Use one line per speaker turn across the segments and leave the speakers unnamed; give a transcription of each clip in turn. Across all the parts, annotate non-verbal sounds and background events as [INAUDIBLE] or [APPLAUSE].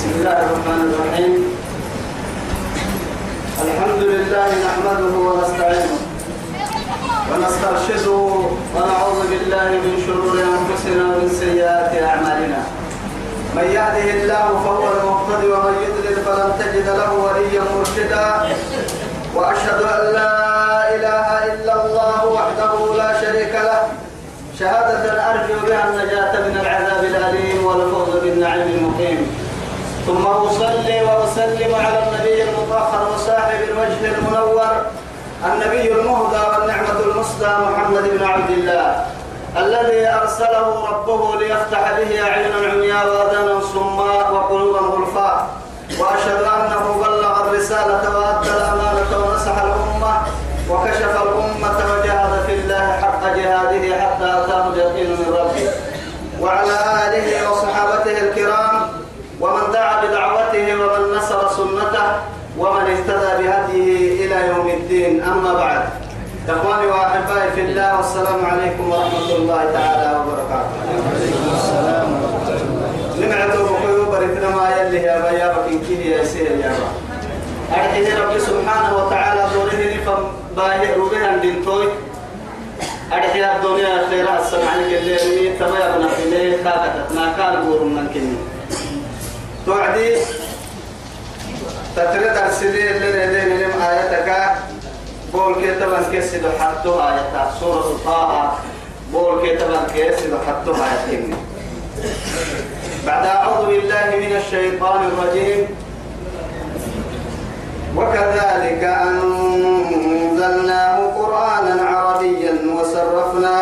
بسم الله الرحمن الرحيم. الحمد لله نحمده ونستعينه ونسترشده ونعوذ بالله من شرور أنفسنا ومن سيئات أعمالنا. من يهده الله فهو المهتدي ومن يضلل فلن تجد له وليا مرشدا. وأشهد أن لا إله إلا الله وحده لا شريك له. شهادة أرجو بها النجاة من العذاب الأليم والفوز بالنعيم المقيم. ثم أصلي وأسلم على النبي المطهر وصاحب الوجه المنور النبي المهدى والنعمة المسدى محمد بن عبد الله الذي أرسله ربه ليفتح به أعينا عمياء وأذانا صماء وقلوبا غلفاء وأشهد أنه بلغ الرسالة وأدى الأمانة ونصح الأمة وكشف الأمة وجاهد في الله حق جهاده حتى أتاه اليقين من ربه وعلى آله وصحابته الكرام بدعوته ومن نصر سنته ومن اهتدى بهديه إلى يوم الدين. أما بعد إخواني وأحبائي في الله والسلام عليكم ورحمة الله تعالى وبركاته. نمعتوا بقيو بركنا ما يلي يا بيا بكين يا سير يا با. أرحيه رب سبحانه وتعالى دوره نفهم باهي روبها دينتوي أرحيه الدنيا خيرا السمع لك اللي تما يبنى في الليل كاكتت ما كان بور من كني. توعدي تترد السلي اللي لدينا لم آياتك. بول كتبا كسد حتى آيات سورة طه. بول كتبا كسد حتى آياتين بعد أعوذ بالله من الشيطان الرجيم. وكذلك أنزلناه قرآنا عربيا وصرفنا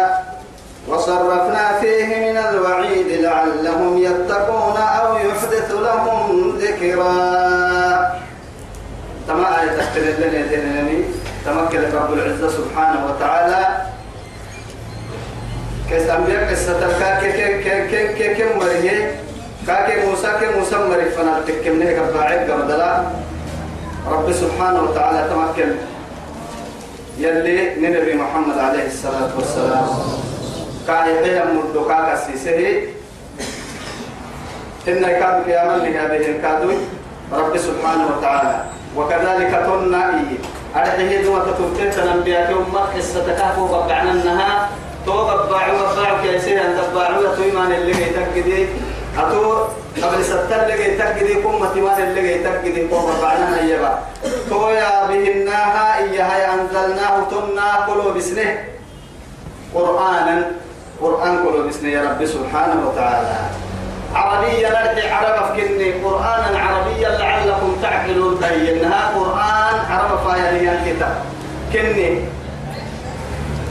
وصرفنا فيه من الوعيد لعلهم يتقون أو يحدث لهم ذكرا. تما آية تختلف لنا دينني تمكن رب العزة سبحانه وتعالى. كيس أنبياء قصة الكاك كي كي كي كي كي مريه كاك موسى كي موسى مريه فنا تكمنه كباعد قمدلا. رب سبحانه وتعالى تمكن. يلي نبي محمد عليه الصلاة والسلام. كان يحيى مردو كاكا سيسه إن كادو قياما لهذه الكادو. رب سبحانه وتعالى. وكذلك تنا إيه أرحيه دوما تتبتين تنبيات أمك حصة كهفو بقعنا النها تو بقعوا بقعوا كيسيه أن تبقعوا تويمان اللي يتكدي أتو قبل ستر لقي تكدي كم تمان اللي يتكدي كم بقعنا هيبا تو يا بهناها إياها أنزلناه تنا كلوا بسنه قرآنا قرآن كله بسم يا رب سبحانه وتعالى. عربيا نرجع عرب فكني قرآنا الكتاب كني.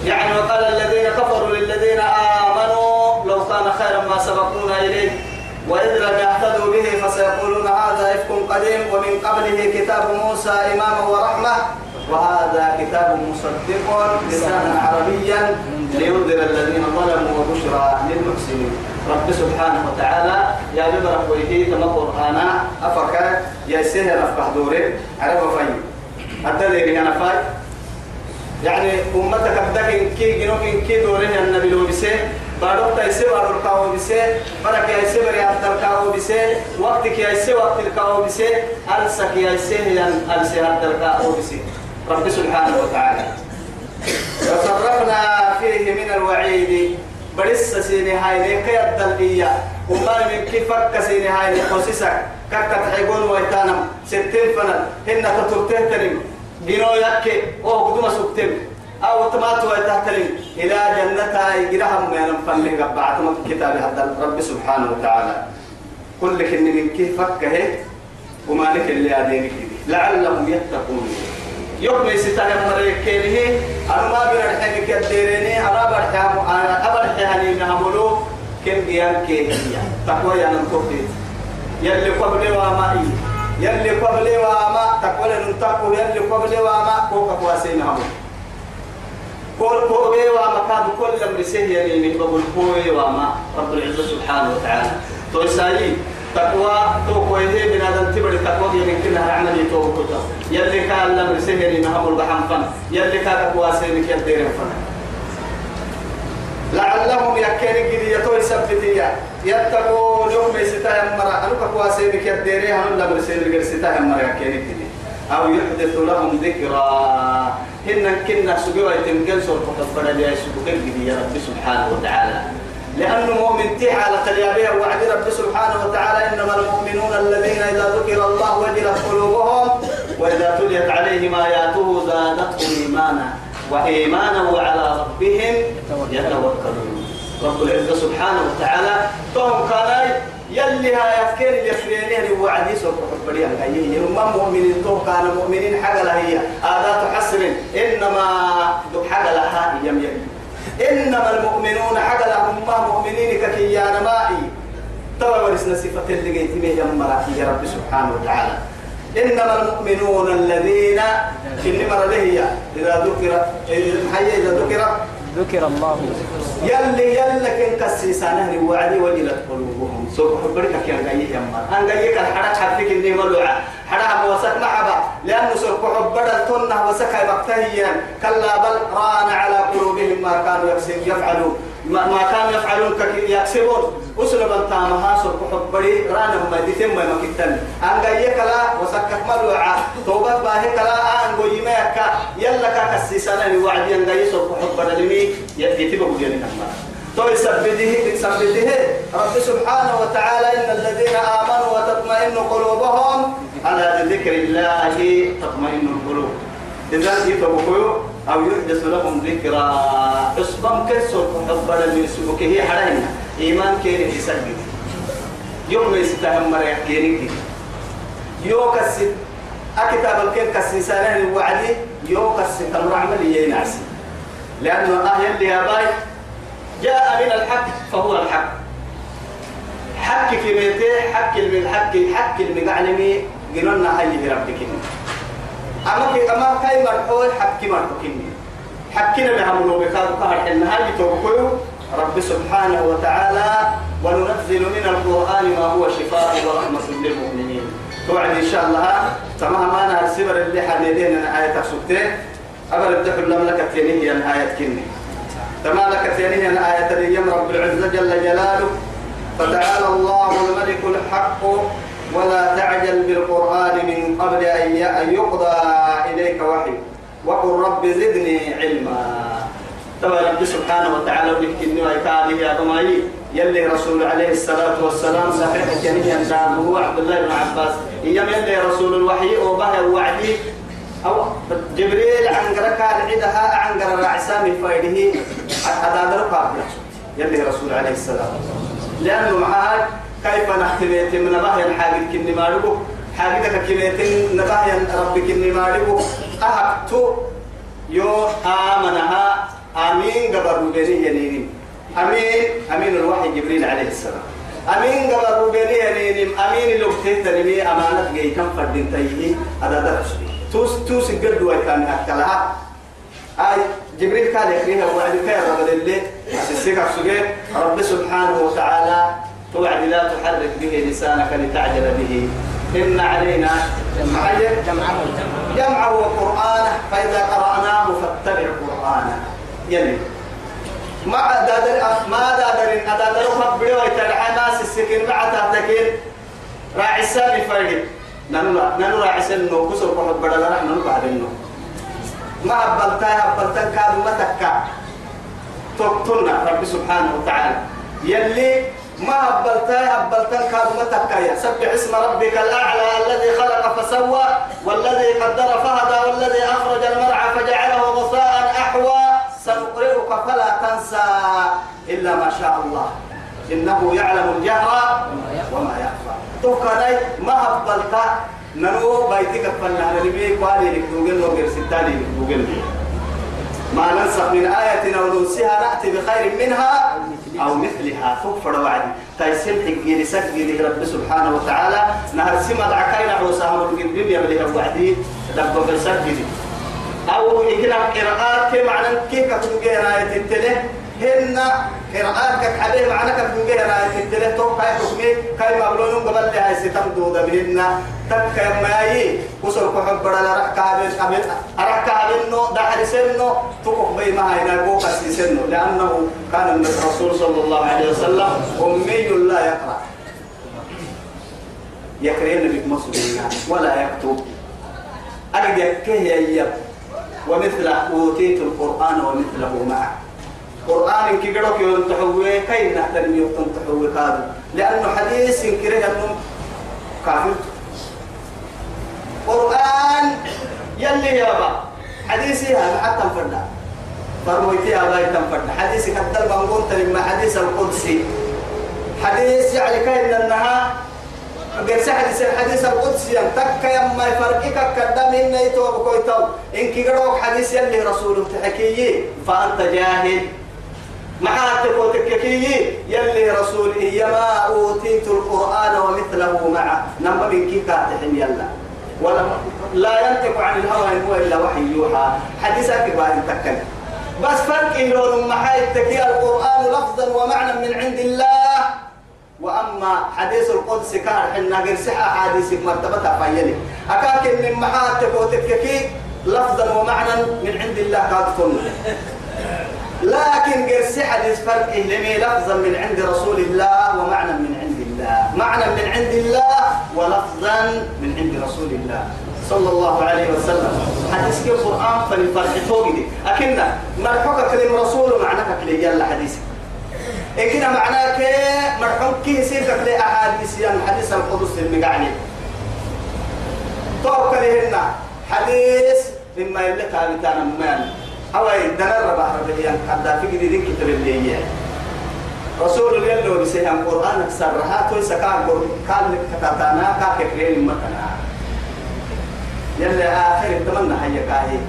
يعني وقال الذين كفروا للذين آمنوا لو كان خيرا ما سبقونا إليه وإذ لم يهتدوا به فسيقولون هذا إفك قديم ومن قبله كتاب موسى إماما ورحمة وهذا كتاب مصدق لسانا عربيا لينذر الذين ظلموا وبشرى للمحسنين. رب سبحانه وتعالى يا ببرك ويهي تم قرآنا أفكا يا سهل أفكا دوري عرب فاي أدى أنا فاي. يعني أمتك بدك كي جنوك كي دوري النبي لو بسي بارك تايسي بارك كاو بسي برك يا سي بري عبد كاو بسي وقتك يا سي وقت الكاو بسي أرسك يا سي هي أرسي عبد كاو بسي رب سبحانه وتعالى. وصرفنا فيه من الوعيد. برس سيني هاي لك الدلبية. وما من كيفك سيني هاي لخصيصك كاكا تحيقون ويتانم. ستين فنل. هن تترته تنم جنو يكي أو قدوم سكتم أو تماتوا ويتهتنم إلى جنة يجرهم ما ينفن لك بعتم كتاب هذا رب سبحانه وتعالى كل كن من كيفك هيك وما لك اللي أدينك لعلهم يتقون يوم يستان مريكينه أنا ما الحين كديرني أنا برحم أنا أبرحني نعملو كم قيام كيه تقوى يا نمكوتي يلي قبل وما يلي قبل وما تقوى ننتقو يلي قبل وما كوكا كواسين هم كل كوبي وما كان كل أمر سهي يعني بقول كوبي وما رب العزة سبحانه وتعالى توسعي تقوى توقوى هي من هذا التبر تقوى يعني كلها عملي توقوى يلي كان لم سهري نهم البحم فن يلي كان تقوى سينك يدير فن لعلهم يكين قد يتوي سبتيا يتقون يوم يستا يمرا أنك تقوى سيبك يديري هم لا برسل الجرستا هم مريا كيني أو يحدث لهم ذكرى. هن كنا سجوا يتمكن سور فقد لي سجوا يا رب سبحانه وتعالى. لأنه مؤمن تي على تليابية وعد رب سبحانه وتعالى. إنما المؤمنون الذين إذا ذكر الله وجلت قلوبهم وإذا تليت عليهم آياته زادتهم إيمانا وإيمانا وعلى ربهم يتوكلون. رب العزة سبحانه وتعالى. توم كان يلي هاي أفكار اللي يفرينيه اللي وعدي سوف حبريها هي هم مؤمنين تو كانوا مؤمنين حاجة هي. آدات حسر إنما حاجة لها يم يم. إنما المؤمنون حاجة لهم مؤمنين ككيان مائي توا ورسنا صفة اللي جيت به يا رب سبحانه وتعالى. إنما المؤمنون الذين في مر له إذا ذكر حي إذا ذكر
ذكر الله.
يلي يلي كن كسيسانه وعدي وجلت قلوبهم. سوف حبرك يا جاي يما أن جايك الحرج حبك إني ملوعة. حرها موسك محبا لأنه سوف حبر التنة وسكا مقتهيا. كلا بل ران على قلوبهم ما كانوا يفعلون. ما كانوا يفعلون يكسبون. أسلوبا تامها سوف حبري رانا ما ديتم ما مكتن أن جايك لا وسكك ملوعة. توبت باهي كلا أن قيمك يلا كسيسانه وعدي أن جاي سوف حبر لمي يتبقى بجانب تو يسبده يسبده رب سبحانه وتعالى إن الذين آمنوا وتطمئن قلوبهم على ذكر الله تطمئن القلوب. إذا يتبقوا أو يحدث لهم ذكرى. أصبم كسر حبنا من سبك هي حرهنا إيمان كيري يسجد يوم يستهم مريح كيري يوكس أكتاب الكين كسيسانه الوعدي. يوكس تمر عمل ينعسي لأنه أهل يا باي. جاء من الحق فهو الحق. حق كميته حق الملحق حق المقعلمي. قلنا هاي ربك؟ أما كي أما كاي مرحول حق مرحوكني حقنا بهم لو بكار كهر إن هاي توقعوا رب سبحانه وتعالى وننزل من القرآن ما هو شفاء ورحمة للمؤمنين. توعد إن شاء الله. تمام أنا السبر اللي حديدين أنا آية سكتين أبر الدحر المملكة هي آية كني. تمام لك هي آية اليوم رب العزة جل جلاله. فتعالى الله الملك الحق. ولا تعجل بالقرآن من قبل أن يقضى إليك وحي. وقل رب زدني علما. تبا رب سبحانه وتعالى بيحكي ويكادي يا ضمائي يلي رسول عليه الصلاة والسلام صحيح كنيا دام هو عبد الله بن عباس. إيام يلي رسول الوحي وبه وعدي. أو جبريل عن قرك عدها عن قرر عسام فايده هذا درك يلي رسول عليه السلام لأنه معاه كيف نحتميت من نباه الحاجة كني ماربو حاجتك كميت نباه ربك كني ماربو أهبتو يو آمنها. آمين قبر بيني ينيني. أمين. أمين الوحي جبريل عليه السلام. أمين قبر بيني ينيني. أمين اللي بتهتني أمانة جاي كم فردين تيجي هذا درس. توس توس قد وكان أكلها. آي جبريل قال يخريها وعد خير رب الليل. أسسك رب سبحانه وتعالى توعد لا تحرك به لسانك لتعجل به. إن علينا جمعه جمعه وقرآنه فإذا قرأناه فاتبع قرآنه. يلي ما دادر ما دادر أدادر فبري ويتلعى ناس السكين مع تهتكين. راعي السامي فايدي ننو ننو راعي سنو كسر قحب بدل نحن نبعد النو ما أبلتا أبلتا كادو ما تكا. تقتلنا رب سبحانه وتعالى. يلي ما هبلتا هبلتا كاد ما تكايا. سبح اسم ربك الأعلى الذي خلق فسوى والذي قدر فهدى والذي أخرج المرعى فجعله غثاء أحوى. سنقرئك فلا تنسى إلا ما شاء الله. إنه يعلم الجهر وما يخفى. توكاي ما هبلتا ننو بيتك فلنا نبي قالي لك. دوغل وغير ستاني لك دوغل ما ننسخ من آية أو ننسيها. نأتي بخير منها. أو مثلها. فكفر وعد تيسم حقي لسجي رب سبحانه وتعالى نهر سمد عكاين عوساهم القديم يبليها وعدي دب بسجي أو إجنا قراءات معنى كيف كتبقى آية التلة؟ هن قراءات كحبيه معنا كتبقى آية التله توقع حكمي كاي مبلون قبل لها ستم دودا بهن تك ماي وصل كحب بدل ركاب أبن ركاب إنه دحر سنه تقف بي ما هي نقول قسي سنه لأنه كان الرسول صلى الله عليه وسلم أمي لا يقرأ. يكرين بك مصرنا ولا يكتب. أجد يكيه يب ومثل أوتيت القرآن ومثله معه. قرآن كي قدوك ينتحوه كي نحترم ينتحوه كادو لأنه حديث كره أنه كافر. قرآن يلي يا با. حديثي هذا حتى فردا فرميتي يا با تنفرد حديثي كتل منقول تلما حديث القدسي. حديث يعني كاين أنها قرس حديث الحديث القدسي تك يما يفرقك قدام إن يتوب كويتو إن كي حديث يلي رسوله تحكيه فأنت جاهل. معاتك وتككي. يلي رسول إيما أوتيت القرآن ومثله معه. نما من كي كاتحم يلا. ولا لا ينطق عن الهوى إن هو إلا وحي يوحى. حديثك بعد تكلم بس فرق إنه محايد تكي القرآن لفظا ومعنى من عند الله. وأما حديث القدس كان حنا غير صحة حديث مرتبة فيلي أكاك من محاتك وتككي لفظا ومعنى من عند الله قد لكن قرسي حديث فرق لمي لفظا من عند رسول الله ومعنى من عند الله. معنى من عند الله ولفظا من عند رسول الله. صلى الله عليه وسلم. حديث كيف القرآن فلفرق توقدي أكنا مرحوك كلم رسول معناك كلي. يلا حديث. كده معناه كي مرحوك كي سيرك لي أحاديث. يعني حديث القدس المقعني توقع لهن حديث مما يلك عبتانا ممان هواي دنا ربع ربيان حدا في جديد كتب اللي هي رسول الله يلو بسيهم القرآن سرها توي سكان قال لك كتاتانا كاكرين متنا. يلا آخر التمنى هيا كاهي.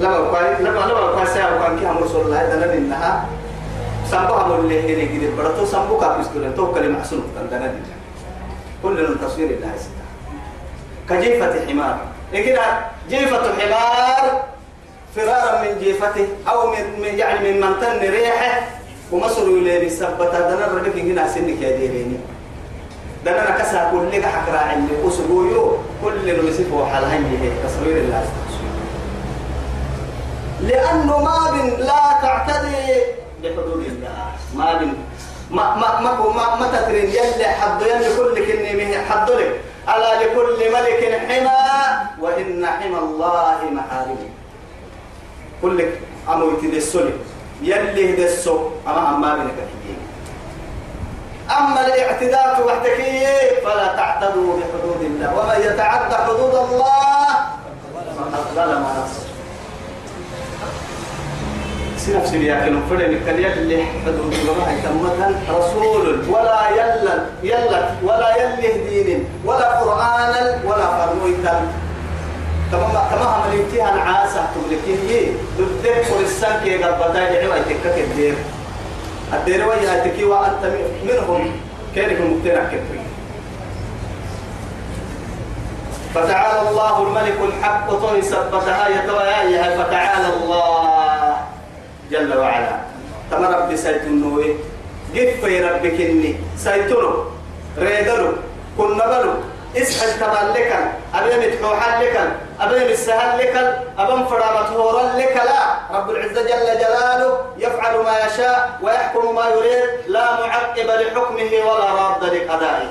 لما قال لما لما قال سيا وكان كي هم رسول الله دنا إنها سبوا هم اللي هني جديد. برضو سبوا كابيستولن تو كلمة حسن دنا كل التصوير الله ستا كجيفة حمار. إيه كده؟ جيفة حمار. فرارا من جيفته أو من, من يعني من منتن ريحه ومصر يلي بسبتها دنا ربك هنا سنك يا ديريني. دنا كسا كل لك حكرا عندي أسبوعيو كل المسيف وحال هي تصوير الله لأنه ما بن لا تعتدي. بحدود الله ما بن ما ما ما ما, ما تترين. يلي حد يلي كل كني حد لك. ألا لكل ملك حمى. وإن حمى الله محارمه كل أمو يتدسوني. يلي هدسو أما أما بنك أما الاعتداء وحدكي فلا تعتدوا بحدود الله. ومن يتعدى حدود الله فقد ظلم نفسه. سنف سريا كانوا فرن كان يلي حدود الله تمتا رسول. ولا يلا يلا ولا يلي دين ولا قرآنا ولا فرمويتا تمام تمام مليتي أنا عاسة يي ضدك فرسان كي قد بدأ يعوى تكك الدير الدير ويا تكي وأنت منهم. كيف مقتنع كتري فتعالى الله الملك الحق طوي سبتها يتوياها فتعالى الله جل وعلا. تما ربي سيتنوي قف ربك إني سيتنو. ريدلو كنا بلو اسحل تبال لك أبي متحوحا لك أبي متسهل لك أبي فرامة هورا لك لا. رب العزة جل جلاله يفعل ما يشاء ويحكم ما يريد لا معقب لحكمه ولا راد لقضائه.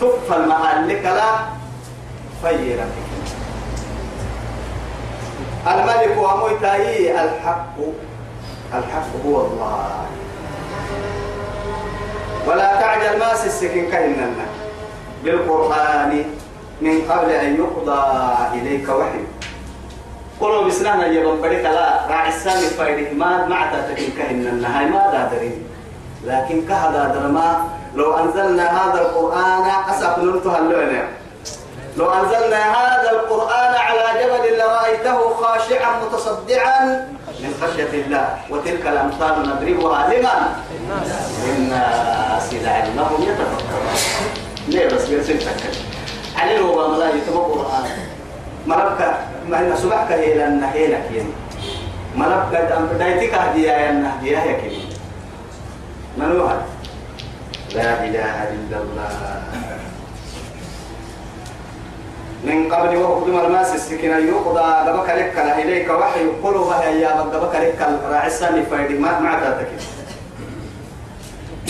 تكفى المحل لك لا. فيرا الملك وموتاي الحق الحق هو الله. ولا تعجل ما سسكن كإننا بالقرآن من قبل أن يقضى إليك وحي. قلوا بسنانا يبن بريك لا راعي السامي فايده ما ما تعتقد كهن النهاية ما دادرين لكن كهذا درما لو أنزلنا هذا القرآن أسف نلتها اللعنة لو أنزلنا هذا القرآن على جبل لرأيته خاشعا متصدعا من خشية الله وتلك الأمثال نضربها لمن؟ للناس لعلهم يتفكرون. ليه بس بيرسل تكل عليه هو ملا يتبع القرآن مربك ما هي سبحك هي لأن هي لك يعني. مربك دايتك هدية يا هدية يا كريم من هو لا إله إلا الله. من قبل وقت الماس السكينة يقضى قبك لك إليك وحي قلوبها يا قبك لك راعساني فايدي ما ما تعتكي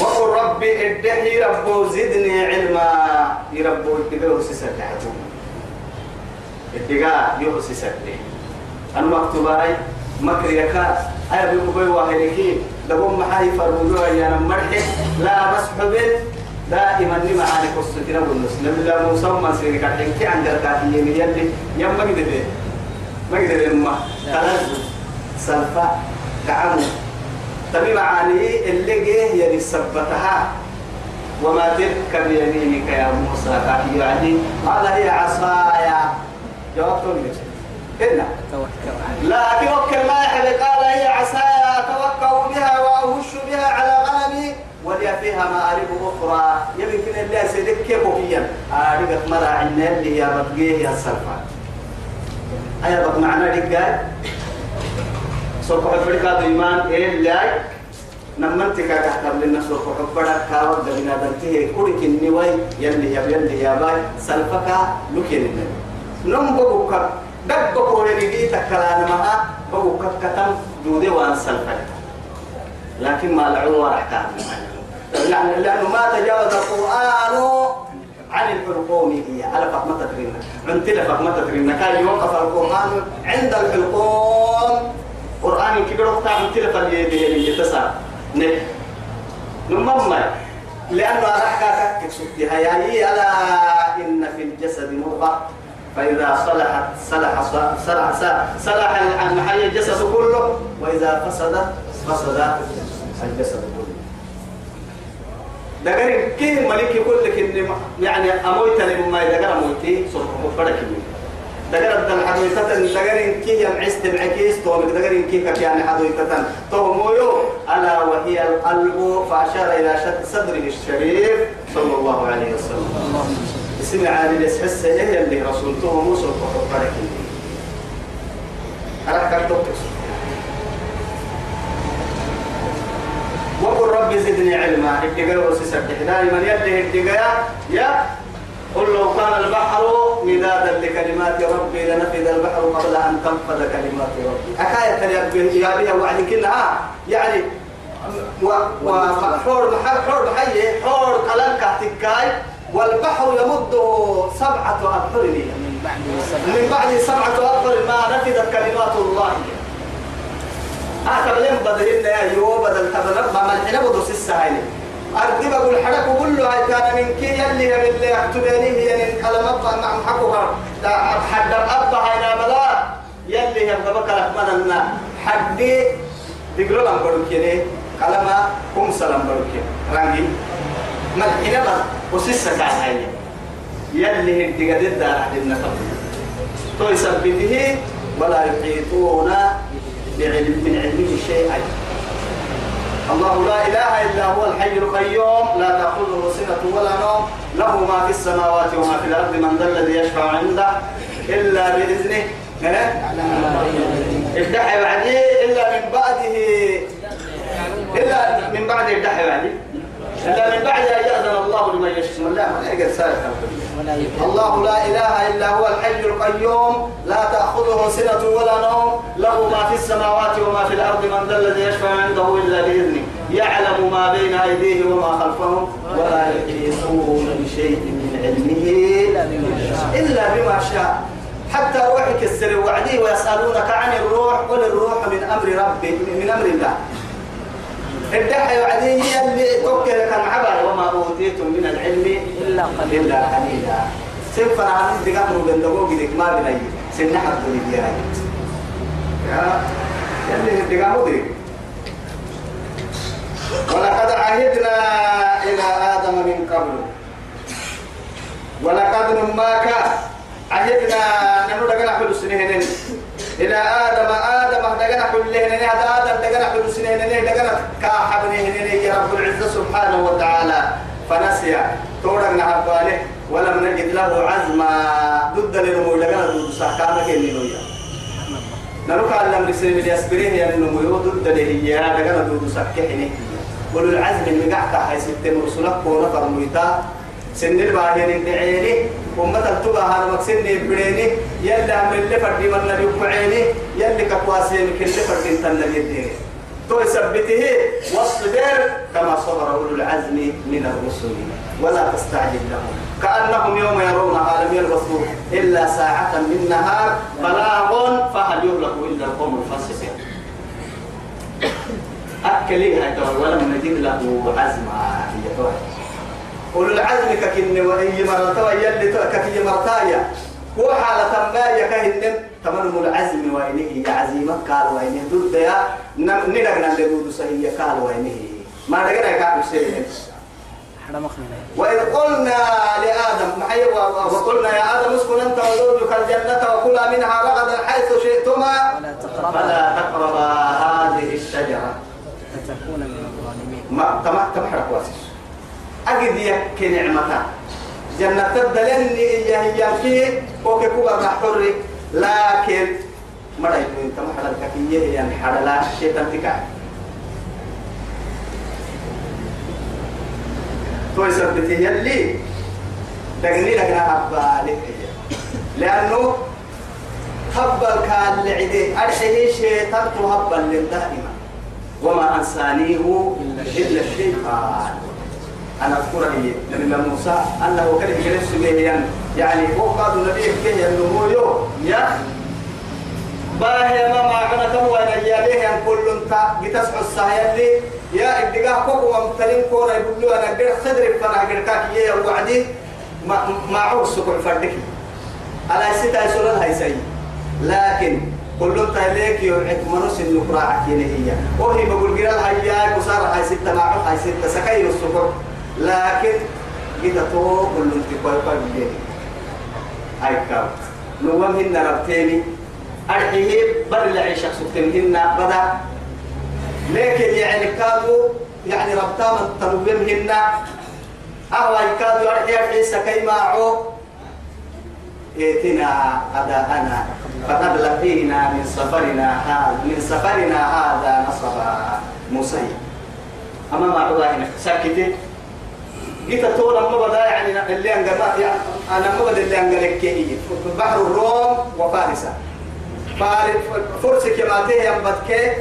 وقل ربي ادعي رب زدني علما. يربو الدقاء وسيسر لحكم الدقاء يوسيسر ليه أنا مكتوبة مكر يكا أنا بيقول واحد لهم محاي فرودوها يا مرحب لا بس حبل دائما لما عاني قصتنا والنسلم لا مسمى سيرك الحين عند الكاتيين يلي. يم ما قدر. ما قدر ما. تلز سلفا. كعمو تبي معاني اللي جه يلي سبتها وما تلك بيمينك يا موسى كافي يعني هذا هي عصايا. جواب تقول إلا لكن وكل ما يحب قال هي عصايا أتوكأ بها وأهش بها على غنمي ولي فيها مآرب أخرى. يمكن اللي سيدك كيف فيا آرقت مرة عنا اللي هي بتقيه يا أيا بق معنا رجال؟ سوف حبرك إيمان إيه اللي نمنتك كحتر لنا سوف حبرك كاوة دبنا دنتيه كورك النواي يلي يا يلي يا باي سلفك لكين نم بقوك دب كوري نجي تكلان معها بقوك كتم دودي وان سلفك. لكن ما راح يعني لأنه ما تجاوز القرآن عن الحلقوم. هي على فقمة عند لفق ما تترين كان يوقف القرآن عند الحلقوم. قرآن كبير وقت عن تلف اليدين يتسع. نه نمم لأنه أرحك كتسكتها يعني ألا إن في الجسد مضغة فإذا صلحت صلح صلح صلح, صلح المحل الجسد كله. وإذا فسد فسد الجسد كله. دقر كي ملك يقول لك إن يعني أموت لما دقر أموتي صرف مفرك دقر الدم حدويتة دقر كي يمعست دقر كي كك يعني حدويتة تو مويو ألا وهي القلب فأشار إلى شد صدره الشريف صلى الله عليه وسلم. اسمع عن الاسحس إيه اللي رسولته موسى وفرك أنا كنت وقل رب زدني علما. اتقى وسسبح دائما يده اتقى يا قل لو كان البحر مدادا لكلمات ربي لنفذ البحر قبل أن تنفذ كلمات ربي. أكاية يا بها وعد كلها. يعني وحور محل حور محي حور كلامك تكاي. والبحر يمده سبعة أبحر. من بعد سبعة أبحر ما نفذت كلمات الله. أكبر لهم بدلين يا يو بدل تبلغ ما ملحنا بدرس السهل أردي بقول حرك كله هاي كان من كي يلي يلي اللي أكتبيني هي من كلام أبقى مع محقوها حد أبقى هاي بلا يلي يبقى بك لنا حد تقولوا لهم بروكيني كلامة كم سلام بروكين رانجي. ملحنا بس وسيسا كان هاي يلي هدي قد الدار حد النقب تو يثبته ولا يحيطون بعلم من علمه شيئا. الله لا إله إلا هو الحي القيوم لا تأخذه سنه ولا نوم له ما في السماوات وما في الأرض من ذا الذي يشفع عنده إلا بإذنه. ادعي بعدي إلا من بعده إلا من بعد ادعي بعدي. إلا من بعد أن يأذن الله لمن يشاء. سالك الله لا إله إلا هو الحي القيوم. لا تأخذه سنة ولا نوم. له ما في السماوات وما في الأرض. من ذا الذي يشفع عنده إلا بإذنه. يعلم ما بين أيديه وما خلفهم. ولا يحيطون بشيء من علمه إلا بما شاء. حتى روحك السر وعدي ويسألونك عن الروح. قل الروح من أمر ربي من أمر الله. الدحى وعدي هي اللي توكل كان عبر وما أوتيتم من العلم إلا قليلا. إلا قليلا. سيف عن دقاق من بندقوق ديك ما بني سنة حد لي يا يلي الدقاق ديك ولقد عهدنا إلى آدم من قبل. ولقد نماك. عهدنا نحن دقنا حلو سنين إلى آدم آدم دقنا حلو هذا آدم دقنا حلو سنين دقنا كاحبني يا رب العزة سبحانه وتعالى. فنسي. تورنا عباله ولم نجد له عزما. ضد لنمو دقنا ضد سحكامك اللي نويا. نروك على الأمر سنين يسبريه يعني نمو ضد له يا دقنا ضد سحكحني ولو العزم قعك حيث التم رسولك ونفر ميتا سن الباهين الدعيني أمة التبا هذا مكسن بريني يلا من اللي فردي من نبي بعيني يلي كقواسين كل فردي تنبي الدين تو يثبته وأصبر كما صبر أولو العزم من الرسل ولا تستعجل لهم. كأنهم يوم يرونها لم يلبثوا إلا ساعة من نهار بلاغ فهل يهلك إلا القوم الفاسقين. أكلي هاي ولم نجد له عزما هي أولو العزم ككن وهي مرتوى يلي ككي مرتايا. هو حالة ما يكهن تمنم العزم وينه عزيمة. قال وينه ضد يا. نلقنا اللي دود سهية قال وينه ما لقنا يكعب الشيء وإذ قلنا لآدم وقلنا يا آدم اسكن أنت وزوجك الجنة وكلا منها رغدا حيث شئتما. فلا تقربا. هذه الشجرة.
فتكون من الظالمين.
ما تمحرك واسش أجد يك نعمتا جنة الدلن هي هي في وكي كوبا حر لكن ما رأيت أنت محرك كي يعني حرلا شيطان تكاي تو يثبت يلي. دقني لك أبا لأنه هبل كان لعدي أرحيه شيطان تهبل للدائما وما أنسانيه إلا الشيطان. أنا أذكر هي لأن موسى أنه كان يجلس به يعني. هو قال النبي كيه أنه يو؟ يا باهي ما معنا كم وأنا ياليه أن كل انت جتسع السهيل يا إدقاه كوكو ومتلين كورا يقولوا أنا قد خدر فأنا قد كاك يا وعدي. ما ما عوص سكع فردك على ستة يسولن هاي سي لكن كل انت ليك يوعد منوس النقراء كيني هي. وهي بقول قرال هيا كسار هاي ستة معه هاي ستة سكاي السكر. لكن كده تو كل انت كوي كوي بيدي هاي كاو نوم هن ربتيني. أرحيه بر العيشة سكتنهن بدا. لكن يعني كادوا يعني ربطان تنومهن أهوى كادوا أرحيه حيسا كيما عو ائتنا أداءنا فقد لقينا من سفرنا هذا من سفرنا هذا نصبا. موسى. أما ما عوا هنا ساكتة جيت تقول أما بدا يعني اللي أنقذ يعني أنا ما اللي أنقذ كي بحر الروم وفارسة. فرس كماته ينبتك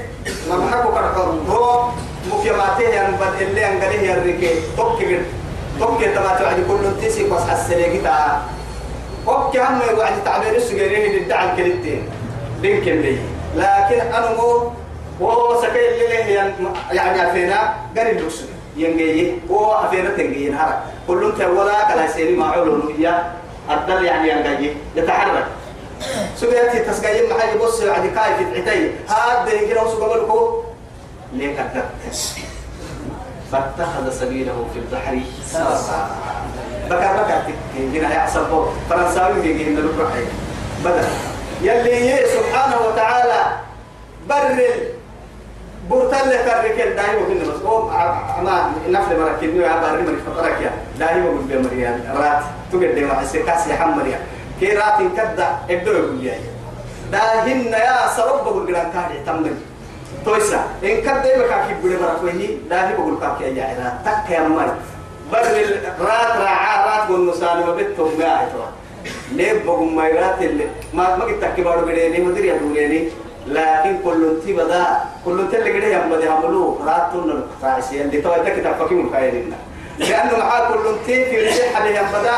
ما محكو كرحور روم مكيماته ينبت اللي أنقذ يركي توكي توكي تما توعد كل تيسي بس حسني كتا وكي هم يوعد تعبير السجيرين اللي ادعى الكلتين بينكم لي. لكن أنا مو وهو سكيل اللي يعني أفينا. قريب لكسر ينجي. هو أفينا تنجي نهار كلهم تولا كلا سيني ما علو يا الدل يعني ينجي. يتحرك. سبيتي تسقيم معي بص يعني كاي في عتي هذا يجي وسوق قبلكم ليه كذبت فاتخذ سبيله في البحر سرسا بكى بكى هنا يحسب فرنساوي من البحر بدل يلي سبحانه وتعالى برل برتل كركل دايما كنا بس. هو ما نفل مركب يا باري من فترك يا. دايما بقول بمريان رات تقدر ما حسيت يا حمريا كي رات كدا ابدو يقول لي. داهن يا سرب بقول جران كاري تمن تويسا. إن كدا يبقى كيف بقول مرة كوي داهي بقول كاك يا جاهنا تك يا ماي بر رات راعا رات والنسان وبتهم ما عيتوا. ليه بقول ما رات اللي ما ما كنت كبار بديني مدري أدوريني لكن كل انتي بدا كل انتي اللي كده يوم بدي عملوه راتون الفاعسي اللي ده كده فكيم الخيرين لأنه معاه كل انتي في رجع حد يوم بدا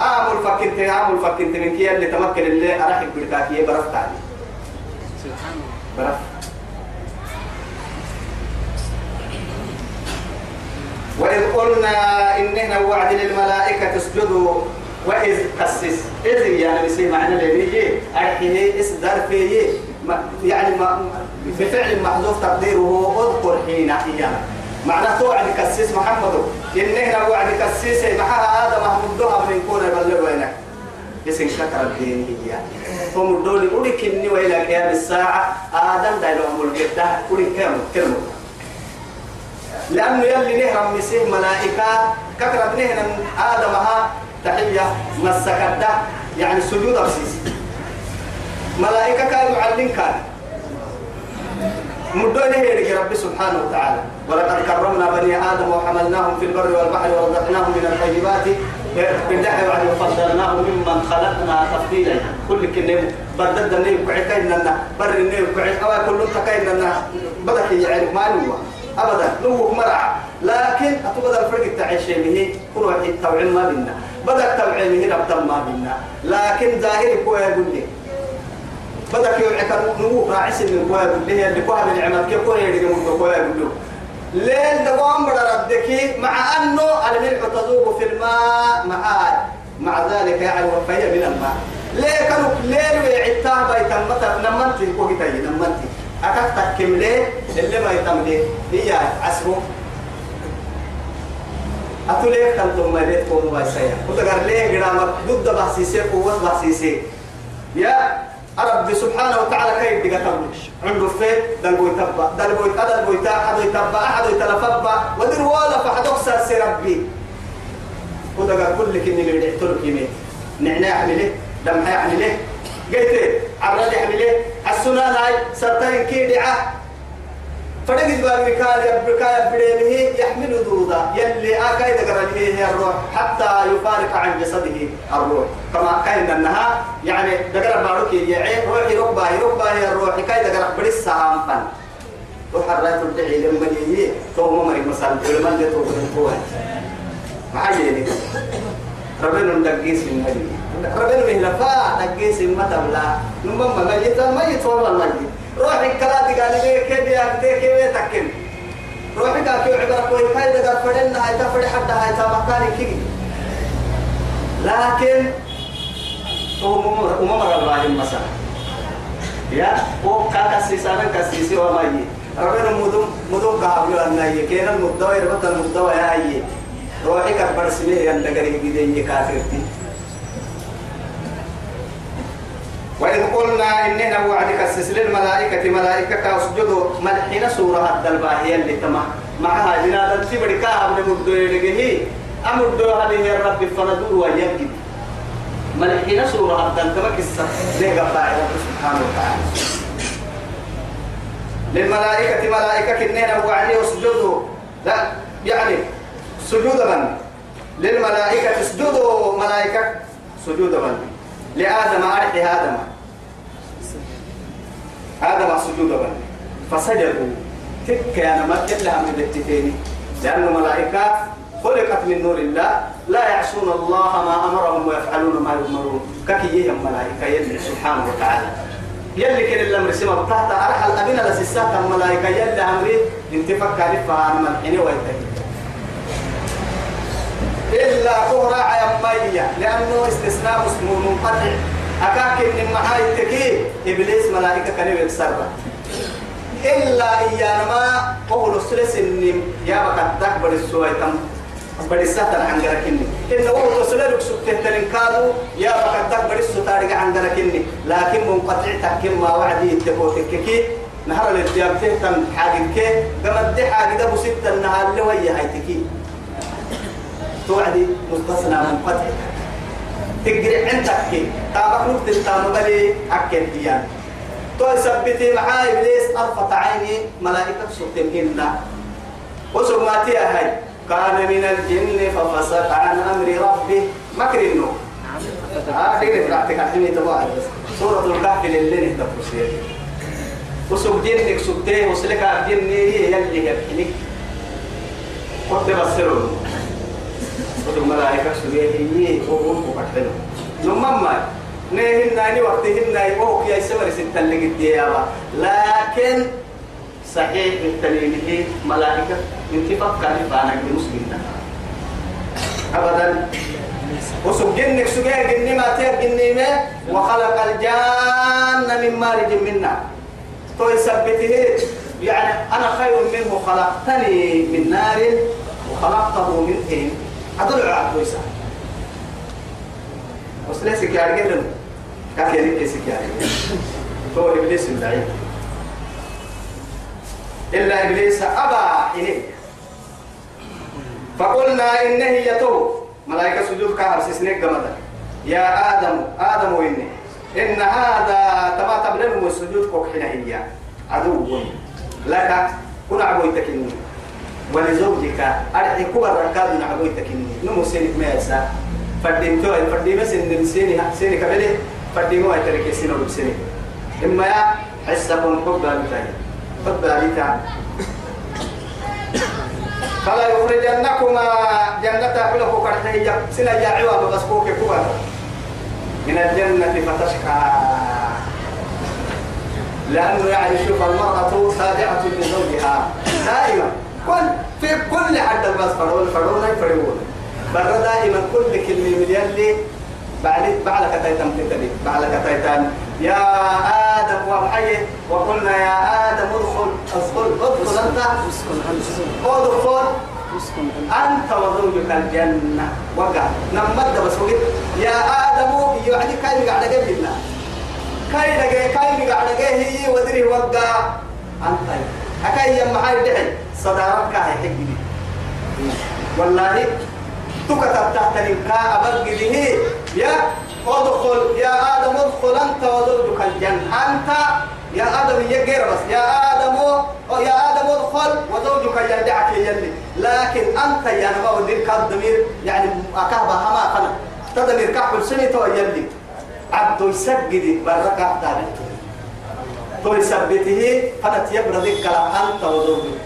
أعمل فكنت أعمل فكنت من كي اللي تمكن اللي أراح بركاكي برفت عليه
سبحان الله
وإذ قلنا إننا وعد للملائكة اسجدوا وإذ أسس إذ يعني بسي معنى الذي أرحيه إصدر فيه يعني ما بفعل محذوف تقديره اذكر حين أيام. معناه توعد كسيس محمد إنه وعد كسيس معها هذا محمود دوها من يكون يبلغ وينك. اسم كتر الدين هي. هم الدول أولي كني وإلى قيام الساعة. آدم دايلهم الجدة أولي كم كلمة. لأنه يلي نهرم مسيه ملائكة. كثرة نهرم آدمها. تحية مسكدة يعني سجود أبسيس. ملائكة كانوا يعلم كان. مدوني هيك ربي سبحانه وتعالى. ولقد كرمنا بني آدم وحملناهم في البر والبحر ورزقناهم من الطيبات. بالدحر وعد وفضلناهم ممن خلقنا تفضيلا. كل كنيم بدد النيم كعكين لنا. بر النيم أو كل تكين لنا. بدك يعني ما نوا ابدا. نوك مرع لكن اتبدا الفرق تعيش به كل واحد توعين ما بينا. بدأ توعين ربط ما بينا. لكن ظاهر كوي يقول لي بدا يوعك نوك راعس من كوي يقول لي اللي كوي من عمل كيف كوي يدي من يقول له. ليل دوام ردك مع أنه الملح تذوب في الماء مع مع ذلك يعني وفهي من الماء. ليه كانوا ليه ويعتها بيتم؟ متى نمنتي كوي تاي نمنتي. أكاك تكم ليه اللي ما يتم ليه؟ هي عسره أتولي كان ثم ليه كوم بايسايا وتقال ليه قدامك ضد بحسيسي قوة بحسيسي يا رب سبحانه وتعالى كيف تبلش عنده فيه دلبو يتبع دلبو يتبع دلبو يتبع أحد يتبع أحد يتلفبع ودر ولا فحدوك سرسي ربي. وتقال كل كني اللي يحترك يمين. نعناع عمله دم حيعمله قلت عرض يعمله السنان هاي سرطان كيدعة. فرق الباب كان يبقى يبريمه يحمل دودا يلي أكايد قرر هي الروح حتى يفارق عن جسده الروح. كما كان أنها يعني دقر باروك يعي روحي ركبه ركبه هي الروح. كايد قرر بريس سهام فن وحرات الدعي لما يجي تو ممر مثلا علماء اللي تو هو ما حاجة ربنا ندقيس من هذه ربنا مهلفا ندقيس ما تبلا نمم ميت ميت والله ميت روحي كلا قال لي كيف يا كيف كيف تكن روحي قال كيف عبارة كوي كاي دقر فدنا هاي تفرد حتى هاي تمكان كي. لكن ممر الله المسا يا هو كاسي سانا كاسي وما يجي ربنا مدوم مدوم قابل أن يكين المدوى يربط المدوى يا أيه روحي كبر سمي يندقري بدين كافرتي. وإذ قلنا إننا وعدك السلسلة الملائكة ملائكة كاسجدوا ملحين سورة الدلباهية اللي تما معها جنادا تبري كاها من مدو يلقيه أمدو هذه الرب فندور ويجد. ملحين سورة الدلباهية؟ كسا ليه قبائي رب سبحانه وتعالى. للملائكة ملائكة كننا وعدي أسجدوا. لا يعني سجود من؟ للملائكة اسجدوا ملائكة سجود من؟ لآدم أرحي آدم. آدم سجود من فسجدوا. تك أنا ما كلها من التتين لأن الملائكة خلقت من نور الله. لا يعصون الله ما أمرهم ويفعلون ما يؤمرون. ككي الملائكة يلي سبحانه وتعالى. يلي كن الأمر سما تحت أرحل أبينا لسسات الملائكة. يلي أمري. انتفك كالفة عن ملحين ويتهي. إلا كهرا عيمية لأنه استثناء اسمه منقطع. أكاك من معاي تكي إبليس ملائكة كان يكسر إلا إيانا ما قول السلس إن يا بك تكبر السوي تم بدي سهل عن جركني إن هو تسلل سكت تنكادو يا بك تكبر السوي عن جركني لكن منقطع تحكم ما وعدي كي نهار الاتياب تهتم حاجة كي قمت حاجة ده بسيطة النهار اللي ويا هاي تكي. توعدي مستثنى من فتح تقري عندك تابك نقطة تام بلي أكد ديان تو سبتي معاي إبليس أرفت عيني ملائكة سبتين وسماتي هاي. كان من الجن ففسق عن أمر ربه. مكر النوم آه كيف رأتك الحين تبعي سورة الكهف للي نهتفسير وسوق جنك سبتيه وسلك الجن يلي يبحنك قد بصروا ودو ملائكة سوريا هي وهم وكتلو نمما نهن ناني وقتهن ناي وهو كي يسمر ستة اللي قد لكن صحيح التلميذ ملائكة انتفاق كان فانا المسلمين أبدا وسوق جنك سوقيا جني ما تيا جني ما وخلق الجان من مارج منا تو يثبته يعني أنا خير منه خلقتني من نار وخلقته من طين أدل على كويسة. وسلا سكيار جدا كاك يريد سكيار هو إبليس الدعي إلا إبليس أبى إليه فقلنا إنه يتو ملائكة سجود كهر سسنك جمدا يا آدم آدم وإني إن هذا تما تبلغ السجود كوك حين هي عدو لك كن عبويتك إني. ولزوجك. أرحي كبر ركاد نعبويتك إني نمو سينك ما يسا فردين تو فردين بس إن سيني سيني كبلي فردين ما يترك سينو بسيني إما يا حسكم حب بالتاي حب بالتاي فلا يخرجنكما جنة حلف كرحية سنة يا عوام بسكوك كوة من الجنة فتشقى. لأنه يعني شوف المرأة خادعة لزوجها. دائما. كل في كل حد الباس فرون فرون يفرون برا دائما كل كلمة من يلي بعد بعد كتايتم تتلي بعد كتايتم يا آدم وحي وقلنا يا آدم ادخل. ادخل ادخل أنت. ادخل.
أنت
وزوجك الجنة. وقع. نمد بس وقت. يا آدم يعني كاي قاعد قبلنا كاي لقى كاي قاعد هي ودري وقع. أنت أكاي يا محل دحي صدارك هاي حقني. والله تكتب تحت الإنكاء أبقى يا أدخل يا آدم أدخل أنت وزوجك الجنة. أنت يا آدم يجير بس يا آدم يا آدم أدخل وزوجك يرجعك يلي لكن أنت يا نبا ودير كالضمير يعني أكهبا هما قنا تدمير كحل سنة يلي عبد يسجد بركة تاني تو يثبته فنت يبرد كلام أنت وزوجك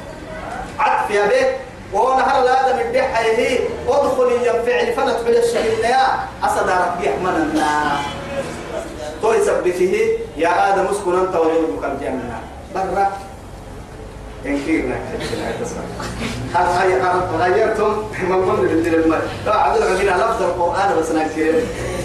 عطف يا بيت ونهر الآدم الدحة هي ادخل ينفعل فنت حل الشهيد يا. أصدارك بيحمل النار. تو يثبته يا آدم اسكن أنت وزوجك الجنة. برا. إنكيرنا هل غيرتم؟ [LAUGHS] من قبل بالدين المال. لا عدل عندنا لفظ القرآن بس نكير.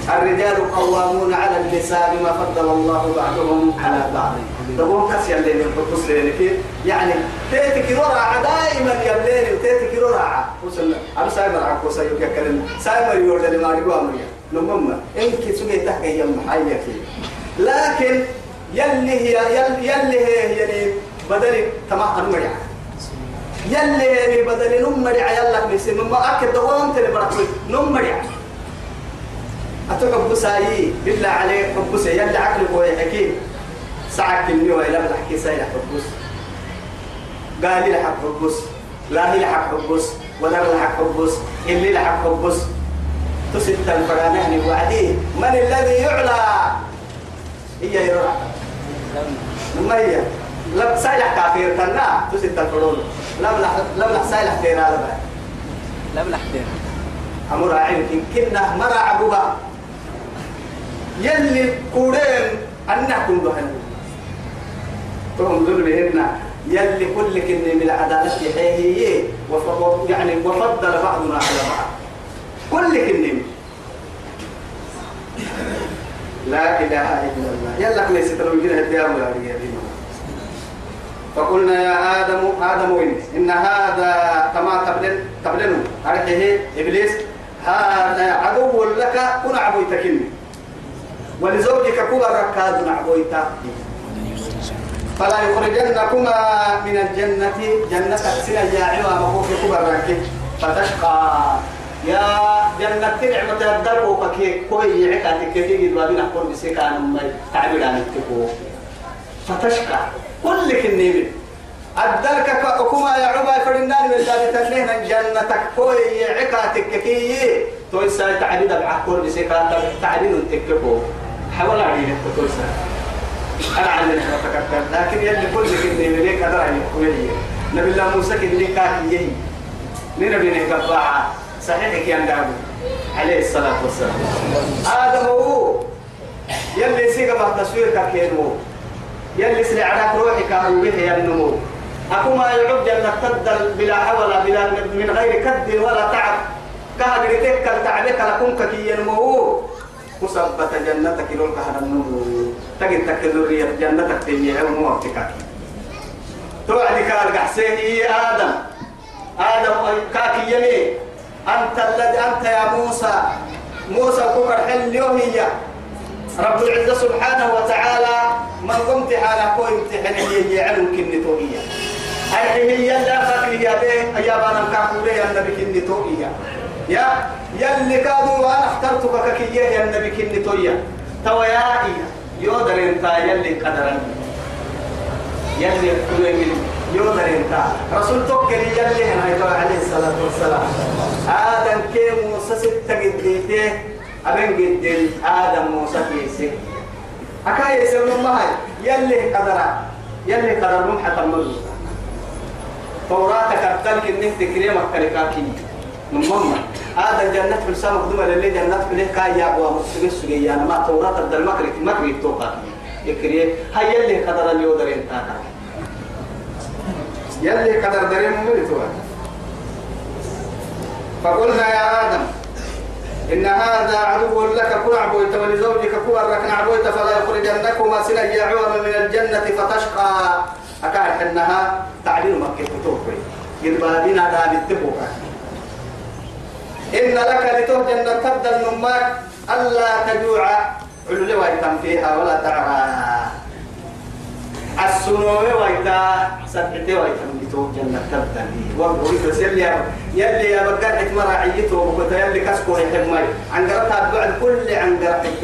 الرجال قوامون على النساء بما فضل الله بعضهم على بعض. تقوم كسي اللي من قدس لك يعني تيتك رعى دائما يبلين وتيتك رعى وصلنا أنا سايمر عكو سيوك يكلم سايمر يورد لما نقوى أمريا نمما إنك سويت تحكي يم حيك لكن يلي هي يلي, يلي هي يعني بدل تمام المريع يلي هي بدل نمريع يلا مسلم ما أكد دوام تلي بركوي نمريع أتوقع بسايي بالله عليك حبس يلي عقلك ويحكي ساعة كني وإلا بتحكي سايلة حبس قال لي لحق حبس لا هي لحق حبس ولا لحق حبس اللي لحق حبس تسد الفرانه وعديه من الذي يعلى؟ هي يرى ما هي؟ لم سايلح كافير تنا تسد الفرون لم لح لم لح سايلح تيرا لبا
لم لحدين
أمر عين كنا مرا عبوها يلي كورين كن دهن تهم ذل بهن يلي كل كن من العدالة هي يعني وفضل بعضنا على بعض. كل كن لا إله إلا الله. يلا كنا ستروجين الديار ولا رجالين فقلنا يا آدم آدم وين؟ إن هذا كما قبل قبلنا أرحيه إبليس. هذا عدو لك كن عبويتكني ولزوجك كبر ركاد عبويتا فلا يخرجنكما من الجنة. جنة سنة يا عوام أخوك كبر ركي. فتشقى. يا جنة نعمة الدرب وكي كوي عكاتك كي البابين أقول بسيكا أنا تعبير عن التكو. فتشقى. كل كنيم الدرك كما يا عبا فرنان من ذلك تنين جنتك. كوي عكاتك كي تويسا تعبير بعقول بسيكا تعبير تكبو حاول عليه تويسا أنا عندي نحن لكن يلي كل كنيم ليك أدرى عن الكوية نبي الله موسى كنيم كاكي نبي نكباعة صحيح كيان دابو عليه الصلاة والسلام. آدم هو. يلي سيقى بعد تصوير كاكينو. يلي سلعنا روحي كانوا به ينمو أكو ما يعب جنة تدل بلا حول بلا من غير كد ولا تعب. كهدر تكل تعبك لكم كي ينمو مثبت جنتك لول كهر النمو تجد تكذرية جنتك تيجي عمو وقتك توعد كال قحسيه آدم. آدم كاكي يمي أنت الذي أنت يا موسى. موسى كبر حل يوهي رب العزة سبحانه وتعالى من قمت حالا كو امتحان هي علم كن توهي أي هي لا فاكر يا به يا بانا كاكوري يا النبي كن توهي يا يلي كادوا وأنا اخترتك ككي يا النبي كن توهي تو يا إيا يودر انت يلي قدرا يلي كل يودر انت رسول توكل يلي هنا عليه الصلاة والسلام. آدم كي موسى ستة قديته. أبن قدل آدم موسى كيسي أكاي يسمى ما هاي يلي قدر. يلي قدر من حتى المدو توراتك أبتلك إنك تكريم أكلكاكي نمم هذا الجنة في السماء قدوم للي جنة في لك يا أبو مسلم سجيا أنا ما توراة الدل مكري مكري توقع. يكري هاي اللي قدر اليودر انتانا يلي قدر درين مملتوا فقلنا يا آدم إن هذا عدو لك كل عبويت ولزوجك كل ركن عبويت فلا يخرجنكما سنا يعوم من الجنة فتشقى. أكاد إنها تعليل مكة تتوقع يربادين هذا بالتبوكا إن لك لته جنة تبدل نماك ألا تجوع. علولي ويتم فيها ولا تعرى. السنوة ويتا سبعتي ويتم لته جنة تبدل وقوي بس يلي يلي يا بقى حكمة وقلت يلي كسكو يحكمي عن قرأتها بعد كل عن قرأتك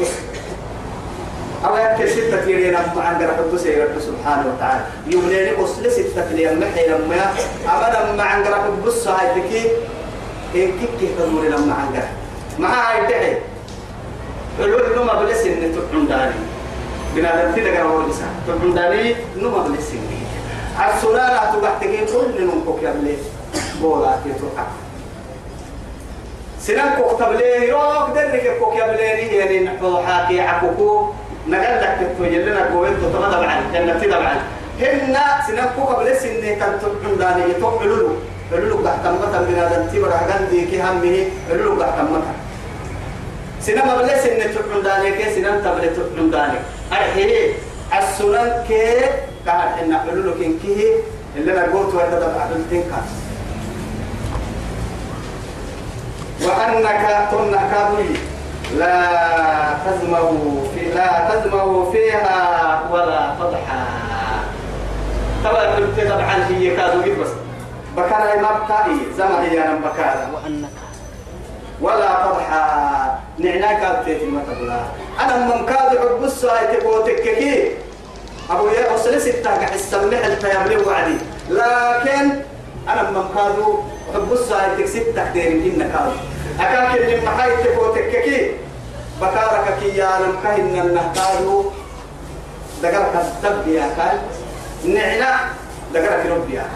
أو يكتب ستة يرين أم عن قرأت سيرد سبحانه وتعالى. يمليني أصل ستة لين محي لما أبدا ما عن قرأت بص هاي تكي. إن كيك تدور لما عن قرأت مع هاي تحي الولد نما بلس إن تبعون داري بنا دمتي لك أول بسا تبعون داري نما بلس إن السنانة تبعتكي كل نمكوك يا بلي. بولا تتوقع سنان كوك تبلي. يروك درك كوك يا بلي. يعني نحو حاكي عكوكو نقل لك تتوجه لنا قوين تطبع طبعا جنة طبعا هن سنكو قبل سنة تنتبعون داني. يتوحلوا علولو تحت متا من هذا التبر عقل دي كي همه علولو تحت متا سنة ما بلا سنة داني كي سنة تبلا تبعون داني أرحيه السنن كي قاعد إن علولو كين كي اللي أنا قلت وأنت تبع بالتنكا وأنك تنك كابوي لا تزمه في لا تزمه فيها ولا تضحى. طبعا قلت طبعا هي كادو بس بكارا ما بكاري زما هي أنا بكارا
وأنك.
ولا تضحى نعناك قلت ما تقول. أنا من كاد عبس هاي تبوتك كي. أبو يا اصل ستة حسمح التيامل وعدي. لكن أنا من كادو عبس هاي تكسب تقدير انك كادو أكاك اللي محاي تبوتك كي. بكارك كي يا نمكهن النهتارو دقرك الدب يا كال نعنا دقرك ربي يا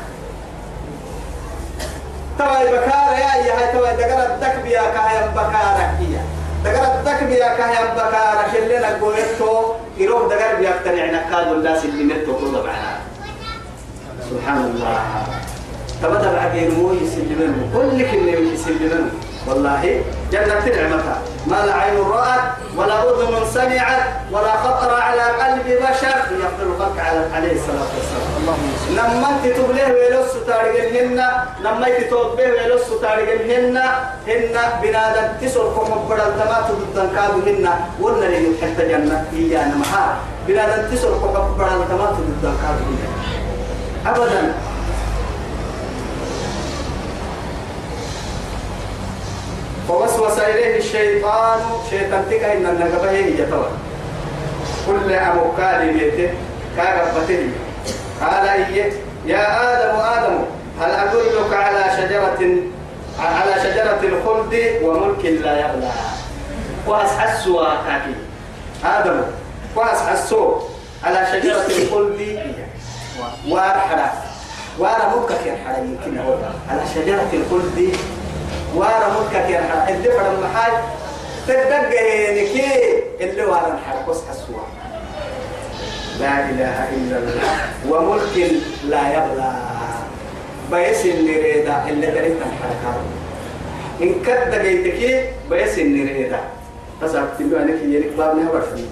توا بكار يا يا هاي توا دقر الدك بيا كايا بكارك يا. دقر الدك بيا كايا بكارك. اللي نقولتو يروح دقر بيا تنعنا كادو الناس اللي نتو كل معنا. سبحان الله. تبدا بعد ينمو يسلمنه كل كلمة يسلمنه والله جنة نعمتها. ما لا عين رأت ولا أذن سمعت ولا خطر على قلب بشر. على عليه الصلاة والسلام. لما انت تبليه ويلوس تارجلهن لما انت توبيه ويلوس تارجلهن هن بنادم تسركم بدل تمات ضدن كادوهن ولنا لي حتى جنة هي أنا معها بنادم تسركم بدل تمات ضدن كادوهن أبدا. فوسوس إليه الشيطان. شيطان تكا إن النقبة هي يتوى كل أبو كالي كاربته قال إيه؟ يا آدم آدم هل أدلك على شجرة على شجرة الخلد وملك لا يبلى؟ وأسحسوا كاكي. آدم وأسحسوا على شجرة الخلد. وارحلة وارا مكة يرحل يمكن هو على شجرة الخلد وارا ملكك يا حق الدفع المحاج تدق نكي اللي وارا الحرق حسوا لا إله إلا الله. وملك لا يبلى. بيس النريدة. اللي دريت الحركة إن كد جيتك بيس النريدة. بس أكتبوا أنك يلك باب نهبر فيه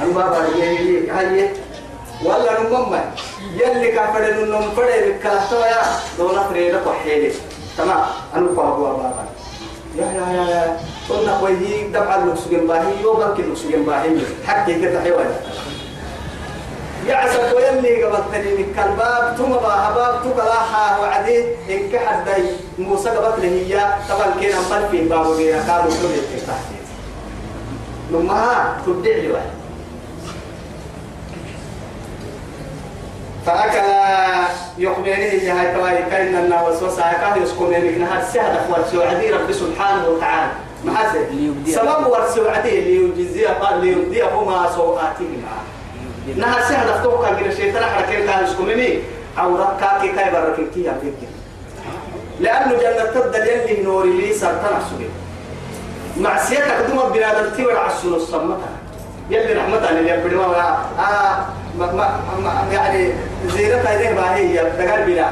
أنا بابا يلي هاي ولا نمم يلي كافر نم فرد كاتويا دونا فريدة وحيدة تمام. أنا فاهوا بابا يا يا يا يا. قلنا كويهي دفع اللوكسجين باهي. يوبك اللوكسجين باهي. حكي كده حيوان. يا عسى ويلي قبل تنين الكلباب ثم باب تقلاها وعدي إن كحد داي موسى قبل هي طبعا كنا مال في باب غير كانوا كل تحت لما تبدع لي واحد. فأكل يخبرني جهاي تواي كأن النا وسوسة كان يسكنني إنها السهل أخوات سعدي رب سبحانه وتعالى.
ليبدي
سبب ورسعدي ليجزي قال ليبديهما سوءاتهما إنها السهل أفتوك كان الشيطان حركين كان يسكنني عورة كاكي كاي بركن كي يبدك لأنه جنة تبدل يلي نور لي سرطان سبي معصيتك دوما بنادم تيور عسول الصمتها يلي رحمتها اللي يبدو آه ما ما ما يعني زينتها إليه ما هي دقال بلا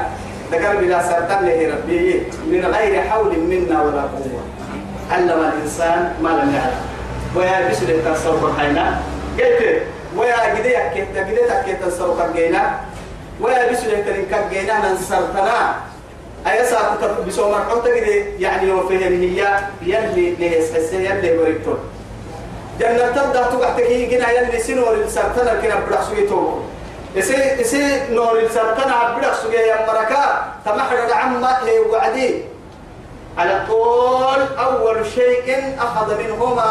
دقال بلا سرطان له ربي. من غير حول منا ولا قوة. علم الإنسان ما لم يعلم. ويا بسر تصور حينا. قلت ويا جديك كنت جديتك كنت تصور كجينا. ويا بسر ترين كجينا ننصرتنا أي ساعة بسوم مرحوت كده يعني وفهم هي يلي ليس حسين يلي وريتون جنة تبدأ تقعد هي جنا يلي سنور السرطان كنا بدأ سويتو إسي إسي نور السرطان بدأ سوي يا مركا. تمحر عما هي وعدي. على طول أول شيء أخذ منهما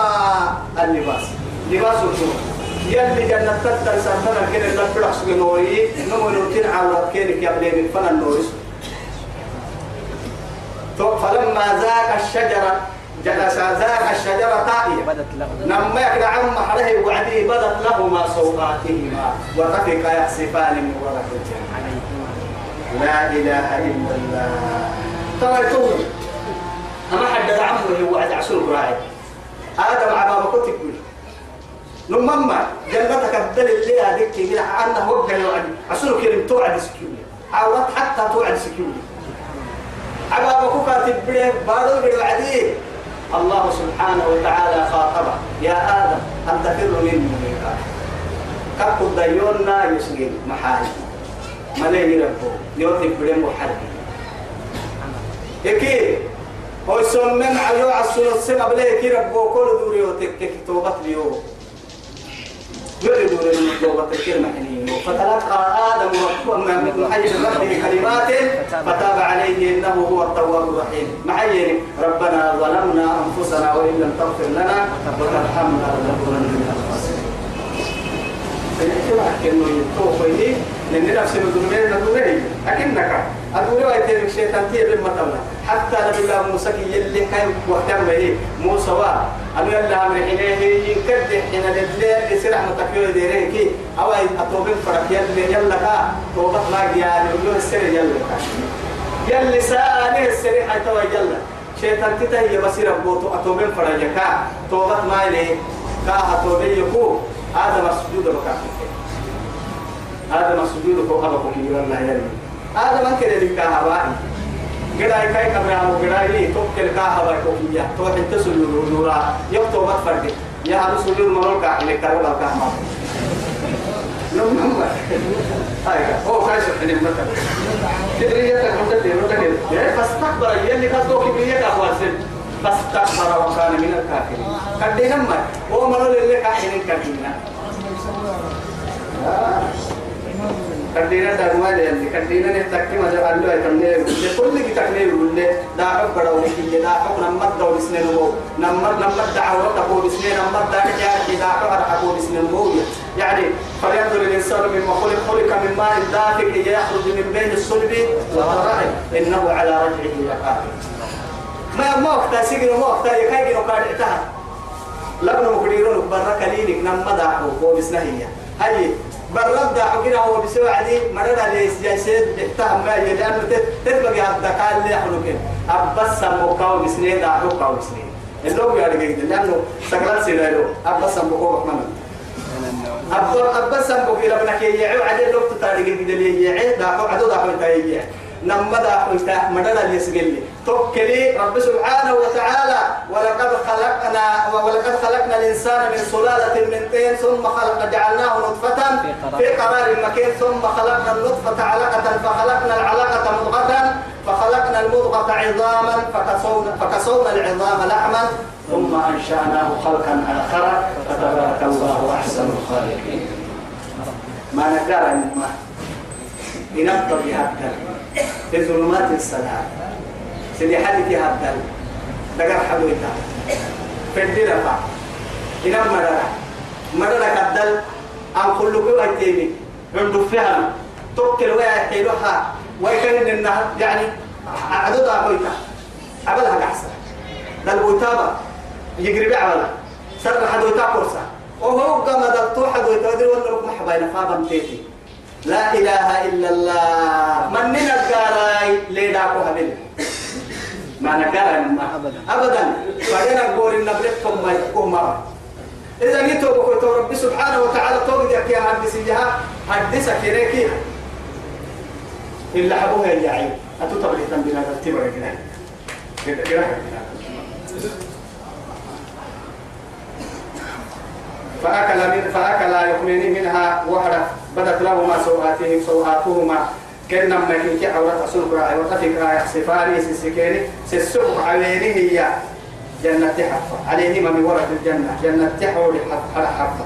اللباس. لباس الجنوب يلي جنة تبدأ سرطان كنا بدأ سوي نوري نمو نوتين عورت كينك يا بلين الفن النوري فلما ذاق الشجرة جلس ذاق الشجرة طائية
له.
لما يكن عم حره وعدي بدت لهما سوقاتهما وطفقا يخسفان من ورق الجنة. لا إله إلا الله. ترى يتوه أما حد عمه وعد عسول راعي. آدم عبابا كنت تقول. نمما جنتك الدل اللي هذيك كده عنه وقع يوعد عسول كلمة توعد سكيولي عورت حتى توعد سكيولي عبابا كوكا تبريه بارو بالوعدي الله سبحانه وتعالى خاطبه. يا آدم أن تفر مني كبك الديونا يسجل محاي مليه ربه يوتي بريم وحرب إكي هو سمم على السنة بليه كي ربه كل دوري وتكك توبت ليو يولي دوري من توبة الكلمة فتلقى آدم من حي ربه كلمات فتاب عليه إنه هو التواب الرحيم معين ربنا ظلمنا أنفسنا وإن لم تغفر لنا وترحمنا لنكونن من الخاسرين لأن نفس الدنيا ندوري أكنك أدوري ويتين الشيطان تيه بالمطلع حتى نبي الله موسى يلي كان وقتها به موسى وا. أنو يلا أمر حينه ينكد حين لدلي يسرع متكيو ديره كي. أو أتوبين فرق يلي. يلا كا. توبت ما جياني ولو السر يلا كا. يلي ساني السر حتى يلا. شيطان تتهي بصير بوتو أتوبين فرق كا توبت ما لي كا أتوبين يكو. هذا مسجود بكاته هذا مسجود فوق أبوك يلا يلي هذا ما كده لك هواي قراي كاي كبرام قراي توكل كاها بايكوكية توح تسلو نورا. يكتب ما تفرد يا هذا سلو مرور كاح لك ترى بقى ما نعم نعم هاي هو كاي سبحان المثل كبرية تكون تدير وتدير فاستكبر يلي كذو كبرية كأخوان فاستكبر وكان من الكافرين. كدينا ما هو مرور اللي كاحين كدينا كدينا دعوة اللي كدينا نتكلم ما جاب الله يتمنى كل اللي تكلم يقول له دا حب بڑا وكيل دا حب نمت دو بسنين مو. نمت نمت دعوة تبو بسنين نمت دا كي دا حب أرحبو بسنين مو. يعني فلينظر الإنسان مما خلق خلق من ماء دافق يخرج من بين الصلب والترائب إنه على رجعه لقادر ما ما وقتها سجن ما وقتها يكاي جنو اعتها لبنا مقديرون برا كلينك نمت دعوة بو بسنين هاي برد دا حقنا هو بسوى عدي مرنا ليس جايسيد احتهم ما لأنه تتبقى الدكال اللي يحلوكين أبس سموكاو بسنين دا حقاو بسنين. اللوم يا رجال لأنه سكرات سيناريو أبس سموكاو رحمنا أبس سموكاو إلى بنك يعيو عدي لوك تتاريخ الجدل يعي دا حق عدو دا حق يعي نما دا حق مرنا ليس قلي توكلي رب سبحانه وتعالى ولقد خلقنا ولقد خلقنا الإنسان من سلالة من طين ثم خلق جعلناه نطفة في قرار مكين ثم خلقنا النطفة علقة فخلقنا العلقة مضغة فخلقنا المضغة عظاما فكسونا فكسونا العظام لحما ثم أنشأناه خلقا آخر فتبارك الله أحسن الخالقين. ما نقدر أن ينبغي بهذا في ظلمات السلام. سيدي يا هبدل دقر حدويتا فدينا فا. إنا مدرة مدرة كدل أم كل قوة تيمي. عندو فهم توكل ويا حيلوها ويكن إنها يعني عدد أقويتا عبلها قحسة دل بوتابة يقرب عبلها سر حدويتا كورسا. وهو قام دلتو حدويتا ودي وأنا لكم حباينا. فابا تيتي لا إله إلا الله. من نقاراي. ليداكو هبل ما نقارا ما.
أبداً.
أبدا. فلنا نقول إن نبلغكم ما يكون مرة إذا نيتوا بكتو ربي سبحانه وتعالى توقد يا كيا هندسيها هندسة كيريكي إلا حبوها يا عين أتو تبلغ تنبينا ترتيبا كده كده كده فأكل من فأكل يخمين منها وحدة. بدت لهما سوآتهم سوآتهما كنا ما كنت عورة أسلك رأي وتفك رأي سفاري سسكيني سسوق عليه هي. جنة حفة عليهما من ورد الجنة. جنة تحول على حفة.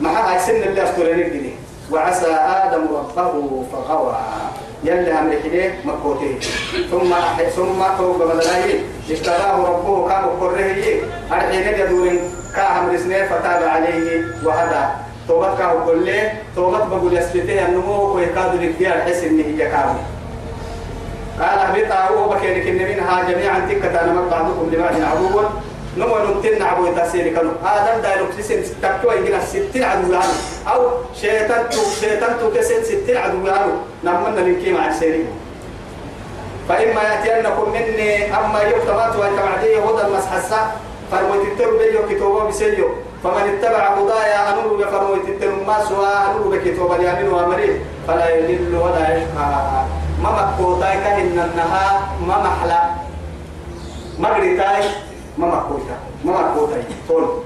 مع هاي سن اللي أذكرني الجديد وعسى آدم ربه فغوى. يلي أمرك ليه مكوته ثم أحي ثم توب بدلاي اشتراه ربه كان قره أرحين يدور كاهم رسنه فتاب عليه وهدى. توبت كاه كل توبت بقول يسبته النمو ويكاد للديار حس إن هي كامل قال اهبطا هو بكيرك إن منها جميعا تكة أنا بعضكم لبعض عدو نمو نمتن عبو تسيري كانوا. هذا دايلوك سيسن تكتو يجينا ستين عدو أو شيطان تو شيطان تو كسن ستين عدو يعني نمنا مع السيري فإما يأتينكم مني أما يكتمات ويتمعدي هدى المسحسة فرميت التر بيو كتوبة بسيو. فمن اتبع هدايا أنور بفرميت التر ما سوى أنور بكتوبة اليمين وأمرين فلا يضل ولا يشقى. ما مكوتاي كهن النها ما محلا. مغرتاي ما مكوتا ما مكوتاي طول.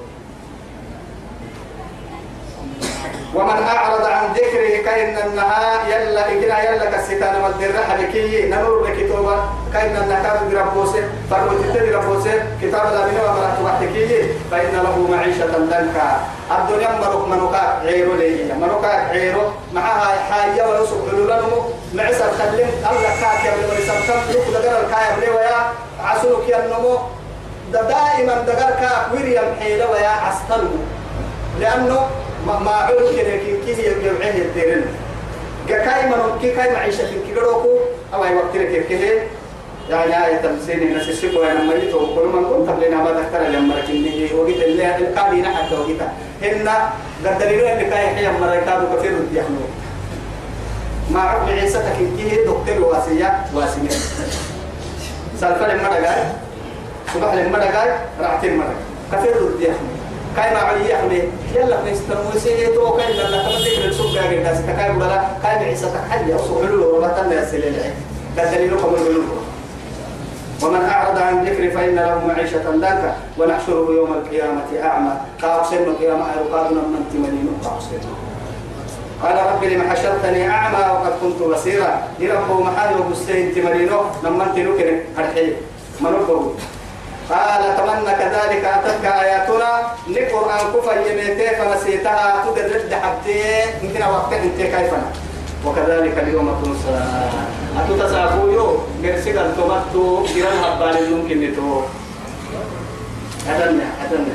ومن أعرض عن ذكره كأن النها يلا إجنا يلا كسيتانا مدر حبكي نمر بكتوبة كأن النكاب بربوسه فروت تدري ربوسه كتاب لا من وما تبحتكي فإن له معيشة ضنكا الدنيا مروك منوكا عيرو ليه منوكا عيرو معها حاجة ونسق حلولانمو معسر خلين الله كاك يا ولي سمسم لوك دقر الكايا بلي ويا. النمو. دا دائما دقر كاك ويريم حيلة ويا عستلمو لأنه ما ما عود كده كي كي يجمعه الديرن كاي ما كي كاي معيشة كي كروكو أو أي وقت كده كده يعني آية تمسيني ناس السبوا أنا ما يتو. كل من كنت لنا ما ذكر لما ركني وقت اللي القاضي نحت وقتها. هن قدروا اللي كاي حيا مريكانو كثير يحملوا ما عقب عيسى تكين كي دكتور واسية واسية. سألفة لما دقاي. صباح لما دقاي رعتين مرة. كثير يحملوا كاي ما علي يحمي يلا نستنو سيتو كاي لا كما ذكر السوق قاعد الناس كاي ولا كاي عيسى تحلي أو حلول ولا تنا سليل كذلك لكم الحلول ومن أعرض عن ذكري فإن له معيشة ضنكا ونحشره يوم القيامة أعمى. سن قيامة يقادنا من تمنين قاعد قال رب لما حشرتني أعمى وقد كنت بصيرا. يربو محالي وبستين تمنينو لما أنت نكري الحي منبه قال تمنى كذلك أتتك آياتنا. لقرآن كفر يميتي فنسيتها تدرد حبتي يمكن وقت أنت كيفنا وكذلك اليوم تنسى. أتو تسابو يو مرسيك التوماتو جيران هبال ممكن نتو أدنى أدنى